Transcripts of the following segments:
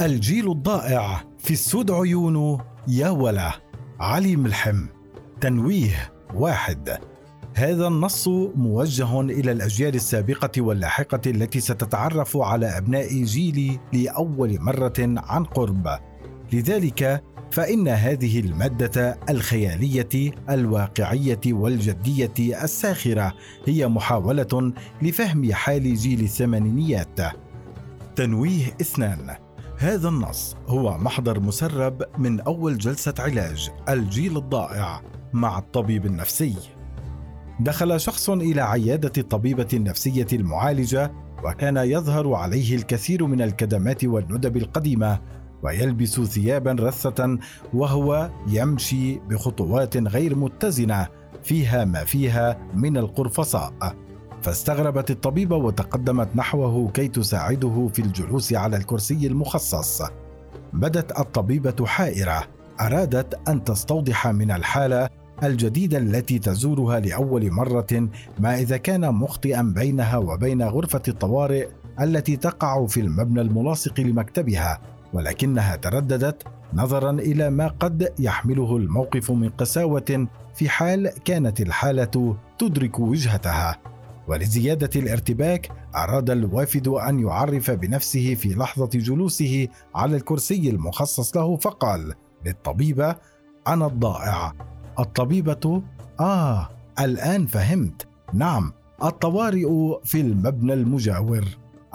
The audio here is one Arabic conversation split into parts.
الجيل الضائع في السود عيونه يا ولا. علي ملحم. تنويه واحد. هذا النص موجه إلى الأجيال السابقة واللاحقة التي ستتعرف على أبناء جيلي لأول مرة عن قرب. لذلك فإن هذه المادة الخيالية الواقعية والجدية الساخرة هي محاولة لفهم حال جيل الثمانينيات. تنويه اثنان. هذا النص هو محضر مسرب من أول جلسة علاج الجيل الضائع مع الطبيب النفسي. دخل شخص إلى عيادة الطبيبة النفسية المعالجة وكان يظهر عليه الكثير من الكدمات والندب القديمة ويلبس ثيابا رثة وهو يمشي بخطوات غير متزنة فيها ما فيها من القرفصاء. فاستغربت الطبيبة وتقدمت نحوه كي تساعده في الجلوس على الكرسي المخصص. بدت الطبيبة حائرة. أرادت أن تستوضح من الحالة الجديدة التي تزورها لأول مرة ما إذا كان مخطئا بينها وبين غرفة الطوارئ التي تقع في المبنى الملاصق لمكتبها ولكنها ترددت نظرا إلى ما قد يحمله الموقف من قساوة في حال كانت الحالة تدرك وجهتها. ولزيادة الارتباك أراد الوافد أن يعرف بنفسه في لحظة جلوسه على الكرسي المخصص له فقال للطبيبه أنا الضائع. الطبيبة آه الآن فهمت. نعم الطوارئ في المبنى المجاور.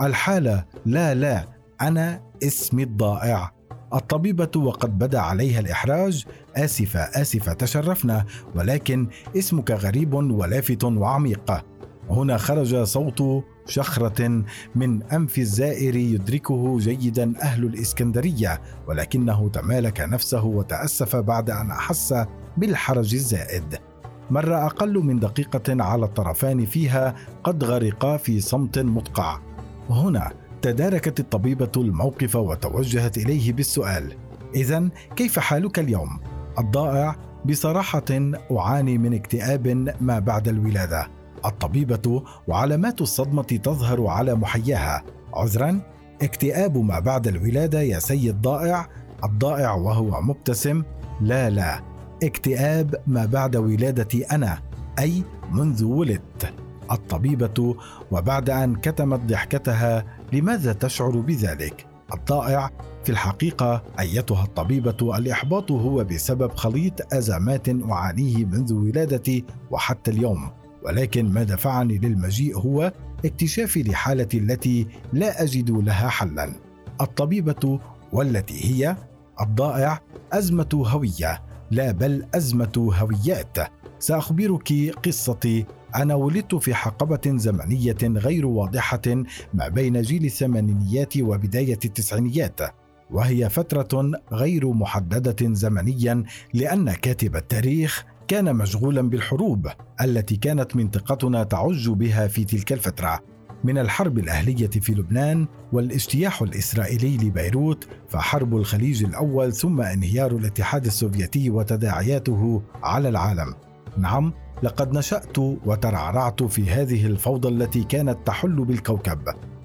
الحالة لا لا أنا اسمي الضائع. الطبيبة وقد بدأ عليها الإحراج. آسفة آسفة تشرفنا ولكن اسمك غريب ولافت وعميق. هنا خرج صوت شخرة من أنف الزائر يدركه جيدا أهل الإسكندرية ولكنه تمالك نفسه وتأسف بعد أن أحس بالحرج الزائد. مر أقل من دقيقة على الطرفان فيها قد غرقا في صمت مدقع. هنا تداركت الطبيبة الموقف وتوجهت إليه بالسؤال. إذا كيف حالك اليوم؟ الضائع بصراحة أعاني من اكتئاب ما بعد الولادة. الطبيبة وعلامات الصدمة تظهر على محياها. عذرا اكتئاب ما بعد الولادة يا سيد ضائع. الضائع وهو مبتسم. لا لا اكتئاب ما بعد ولادتي أنا أي منذ ولدت. الطبيبة وبعد أن كتمت ضحكتها لماذا تشعر بذلك؟ الضائع في الحقيقة أيتها الطبيبة الإحباط هو بسبب خليط أزمات أعانيه منذ ولادتي وحتى اليوم. ولكن ما دفعني للمجيء هو اكتشافي لحالتي التي لا اجد لها حلا الطبيبة والتي هي الضائع أزمة هوية لا بل أزمة هويات. سأخبرك قصتي. أنا ولدت في حقبة زمنية غير واضحة ما بين جيل الثمانينيات وبداية التسعينيات وهي فترة غير محددة زمنيا لأن كاتب التاريخ كان مشغولا بالحروب التي كانت منطقتنا تعج بها في تلك الفترة. من الحرب الأهلية في لبنان والاجتياح الإسرائيلي لبيروت فحرب الخليج الأول ثم انهيار الاتحاد السوفيتي وتداعياته على العالم. نعم لقد نشأت وترعرعت في هذه الفوضى التي كانت تحل بالكوكب.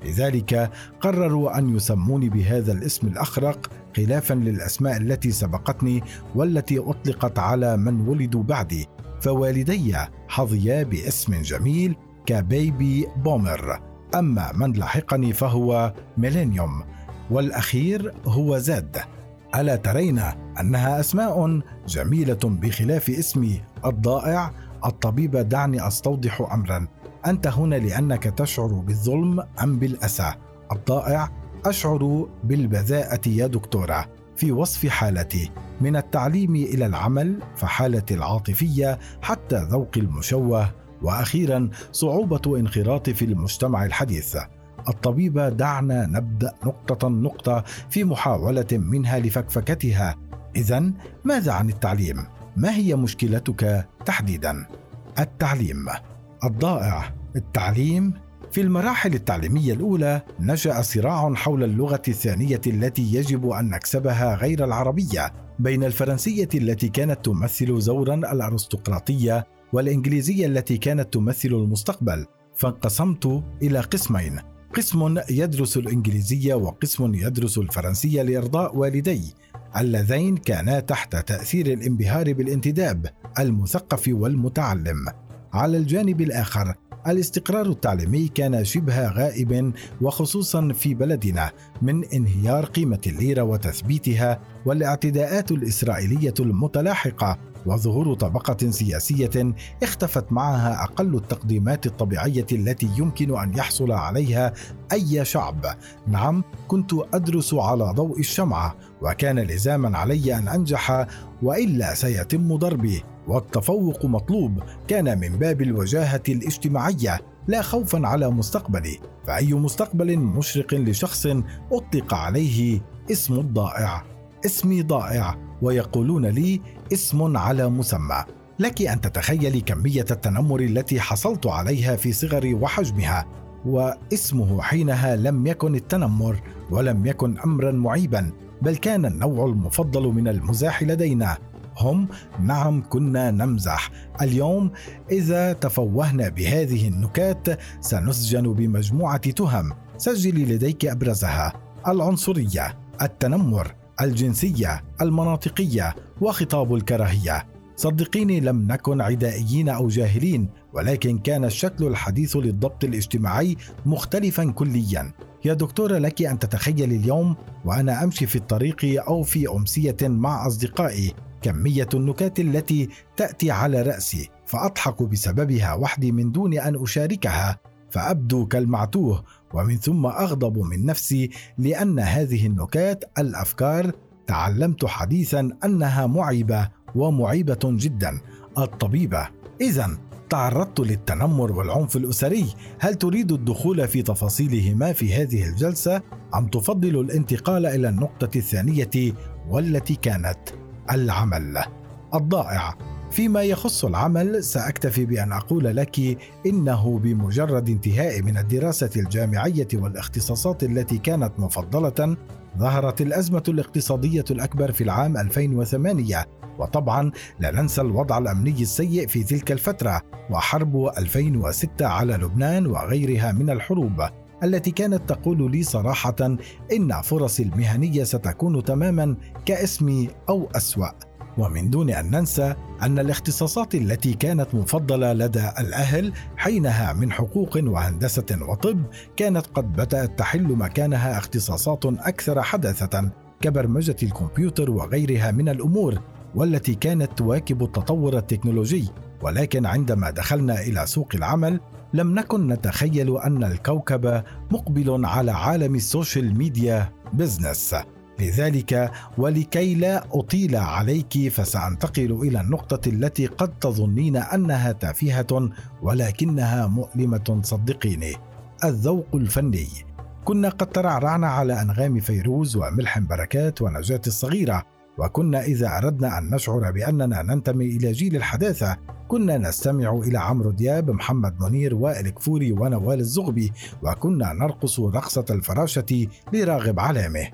لذلك قرروا أن يسموني بهذا الاسم الأخرق خلافا للأسماء التي سبقتني والتي أطلقت على من ولدوا بعدي فوالدي حظيا باسم جميل كبيبي بومر. أما من لحقني فهو ميلينيوم والأخير هو زاد. ألا ترين أنها أسماء جميلة بخلاف اسمي الضائع؟ الطبيب دعني أستوضح امرا. أنت هنا لأنك تشعر بالظلم أم بالأسى؟ الضائع أشعر بالبذاءة يا دكتورة في وصف حالتي من التعليم إلى العمل فحالتي العاطفية حتى ذوقي المشوه وأخيرا صعوبة انخراطي في المجتمع الحديث. الطبيبه دعنا نبدأ نقطة نقطة في محاولة منها لفكفكتها. اذا ماذا عن التعليم؟ ما هي مشكلتك تحديدا؟ التعليم. الضائع. التعليم في المراحل التعليمية الأولى نشأ صراع حول اللغة الثانية التي يجب أن نكسبها غير العربية بين الفرنسية التي كانت تمثل زورا الأرستقراطية والإنجليزية التي كانت تمثل المستقبل. فانقسمت إلى قسمين قسم يدرس الإنجليزية وقسم يدرس الفرنسية لإرضاء والدي اللذين كانا تحت تأثير الانبهار بالانتداب المثقف والمتعلم. على الجانب الآخر الاستقرار التعليمي كان شبه غائب وخصوصا في بلدنا من انهيار قيمة الليرة وتثبيتها والاعتداءات الإسرائيلية المتلاحقة وظهور طبقة سياسية اختفت معها أقل التقديمات الطبيعية التي يمكن أن يحصل عليها أي شعب. نعم كنت أدرس على ضوء الشمعة وكان لزاما علي أن أنجح وإلا سيتم ضربي. والتفوق مطلوب كان من باب الوجاهة الاجتماعية لا خوفا على مستقبلي. فأي مستقبل مشرق لشخص أطلق عليه اسم الضائع اسمي ضائع ويقولون لي اسم على مسمى. لك أن تتخيلي كمية التنمر التي حصلت عليها في صغري وحجمها واسمه حينها لم يكن التنمر ولم يكن امرا معيبا بل كان النوع المفضل من المزاح لدينا. هم نعم كنا نمزح. اليوم إذا تفوهنا بهذه النكات سنسجن بمجموعة تهم. سجلي لديك أبرزها العنصرية التنمر الجنسية المناطقية وخطاب الكراهية. صدقيني لم نكن عدائيين أو جاهلين ولكن كان الشكل الحديث للضبط الاجتماعي مختلفا كليا. يا دكتورة لك أن تتخيلي اليوم وأنا أمشي في الطريق أو في أمسية مع أصدقائي. كمية النكات التي تأتي على رأسي فأضحك بسببها وحدي من دون أن أشاركها فأبدو كالمعتوه ومن ثم أغضب من نفسي لأن هذه النكات الأفكار تعلمت حديثا أنها معيبة ومعيبة جدا الطبيبة. إذا تعرضت للتنمر والعنف الأسري. هل تريد الدخول في تفاصيلهما في هذه الجلسة؟ أم تفضل الانتقال إلى النقطة الثانية والتي كانت؟ العمل. الضائع. فيما يخص العمل سأكتفي بأن أقول لك إنه بمجرد انتهاء من الدراسة الجامعية والاختصاصات التي كانت مفضلة ظهرت الأزمة الاقتصادية الأكبر في العام 2008 وطبعا لا ننسى الوضع الأمني السيء في تلك الفترة وحرب 2006 على لبنان وغيرها من الحروب. التي كانت تقول لي صراحة إن فرصي المهنية ستكون تماما كاسمي أو أسوأ. ومن دون أن ننسى أن الاختصاصات التي كانت مفضلة لدى الأهل حينها من حقوق وهندسة وطب كانت قد بدأت تحل مكانها اختصاصات أكثر حداثة كبرمجة الكمبيوتر وغيرها من الأمور والتي كانت تواكب التطور التكنولوجي. ولكن عندما دخلنا إلى سوق العمل لم نكن نتخيل أن الكوكب مقبل على عالم ال social media business. لذلك ولكي لا أطيل عليك فسأنتقل إلى النقطة التي قد تظنين أنها تافهة ولكنها مؤلمة صدقيني. الذوق الفني. كنا قد ترعرعنا على أنغام فيروز وملحم بركات ونجاة الصغيرة. وكنا إذا أردنا أن نشعر بأننا ننتمي إلى جيل الحداثة كنا نستمع إلى عمرو دياب محمد منير وائل كفوري ونوال الزغبي وكنا نرقص رقصة الفراشة لراغب علامه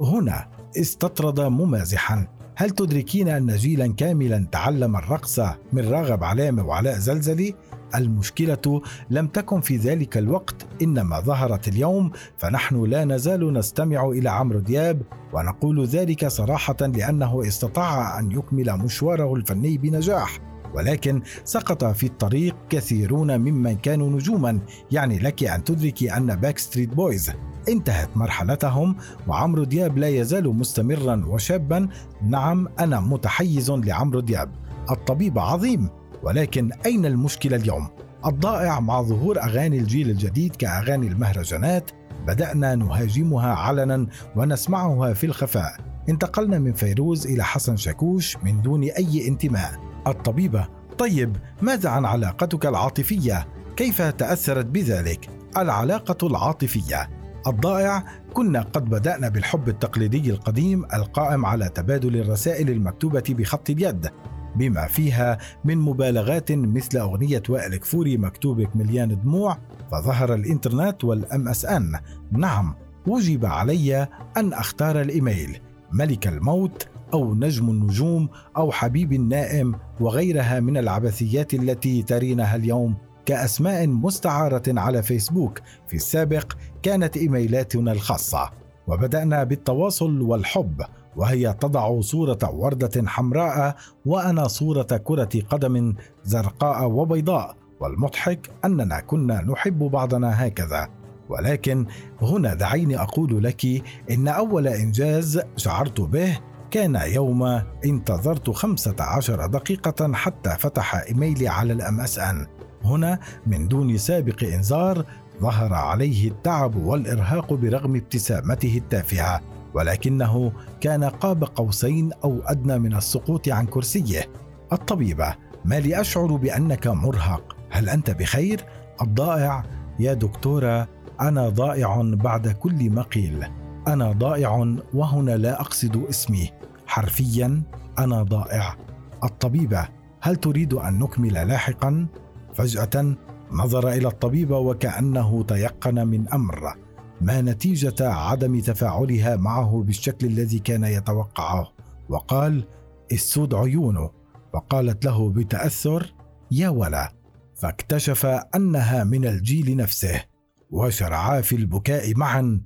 هنا استطرد ممازحا هل تدركين أن جيلا كاملا تعلم الرقص من راغب علامه وعلاء زلزلي؟ المشكلة لم تكن في ذلك الوقت إنما ظهرت اليوم فنحن لا نزال نستمع إلى عمرو دياب ونقول ذلك صراحة لأنه استطاع أن يكمل مشواره الفني بنجاح ولكن سقط في الطريق كثيرون ممن كانوا نجوما. يعني لك أن تدركي أن Backstreet Boys انتهت مرحلتهم وعمرو دياب لا يزال مستمرا وشابا. نعم أنا متحيز لعمرو دياب الطبيب عظيم. ولكن أين المشكلة اليوم؟ الضائع مع ظهور أغاني الجيل الجديد كأغاني المهرجانات بدأنا نهاجمها علنا ونسمعها في الخفاء انتقلنا من فيروز إلى حسن شاكوش من دون أي انتماء الطبيبة طيب ماذا عن علاقتك العاطفية؟ كيف تأثرت بذلك؟ العلاقة العاطفية الضائع كنا قد بدأنا بالحب التقليدي القديم القائم على تبادل الرسائل المكتوبة بخط اليد بما فيها من مبالغات مثل أغنية وائل كفوري مكتوبك مليان دموع فظهر الإنترنت والأم أس أن نعم وجب علي أن أختار الإيميل. ملك الموت أو نجم النجوم أو حبيب النائم وغيرها من العبثيات التي ترينها اليوم كأسماء مستعارة على فيسبوك. في السابق كانت إيميلاتنا الخاصة وبدأنا بالتواصل والحب. وهي تضع صورة وردة حمراء وأنا صورة كرة قدم زرقاء وبيضاء والمضحك أننا كنا نحب بعضنا هكذا. ولكن هنا دعيني أقول لك إن أول إنجاز شعرت به كان يوم انتظرت 15 دقيقة حتى فتح إيميلي على الأم أس أن. هنا من دون سابق إنذار ظهر عليه التعب والإرهاق برغم ابتسامته التافهة. ولكنه كان قاب قوسين أو أدنى من السقوط عن كرسيه. الطبيبة ما لي أشعر بأنك مرهق. هل أنت بخير؟ الضائع. يا دكتورة أنا ضائع بعد كل ما قيل أنا ضائع وهنا لا أقصد اسمي. حرفيا أنا ضائع. الطبيبة هل تريد أن نكمل لاحقا؟ فجأة نظر إلى الطبيبة وكأنه تيقن من أمر. ما نتيجة عدم تفاعلها معه بالشكل الذي كان يتوقعه. وقال السود عيونه. فقالت له بتأثر يا ولا. فاكتشف أنها من الجيل نفسه وشرعا في البكاء معا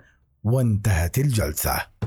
وانتهت الجلسة.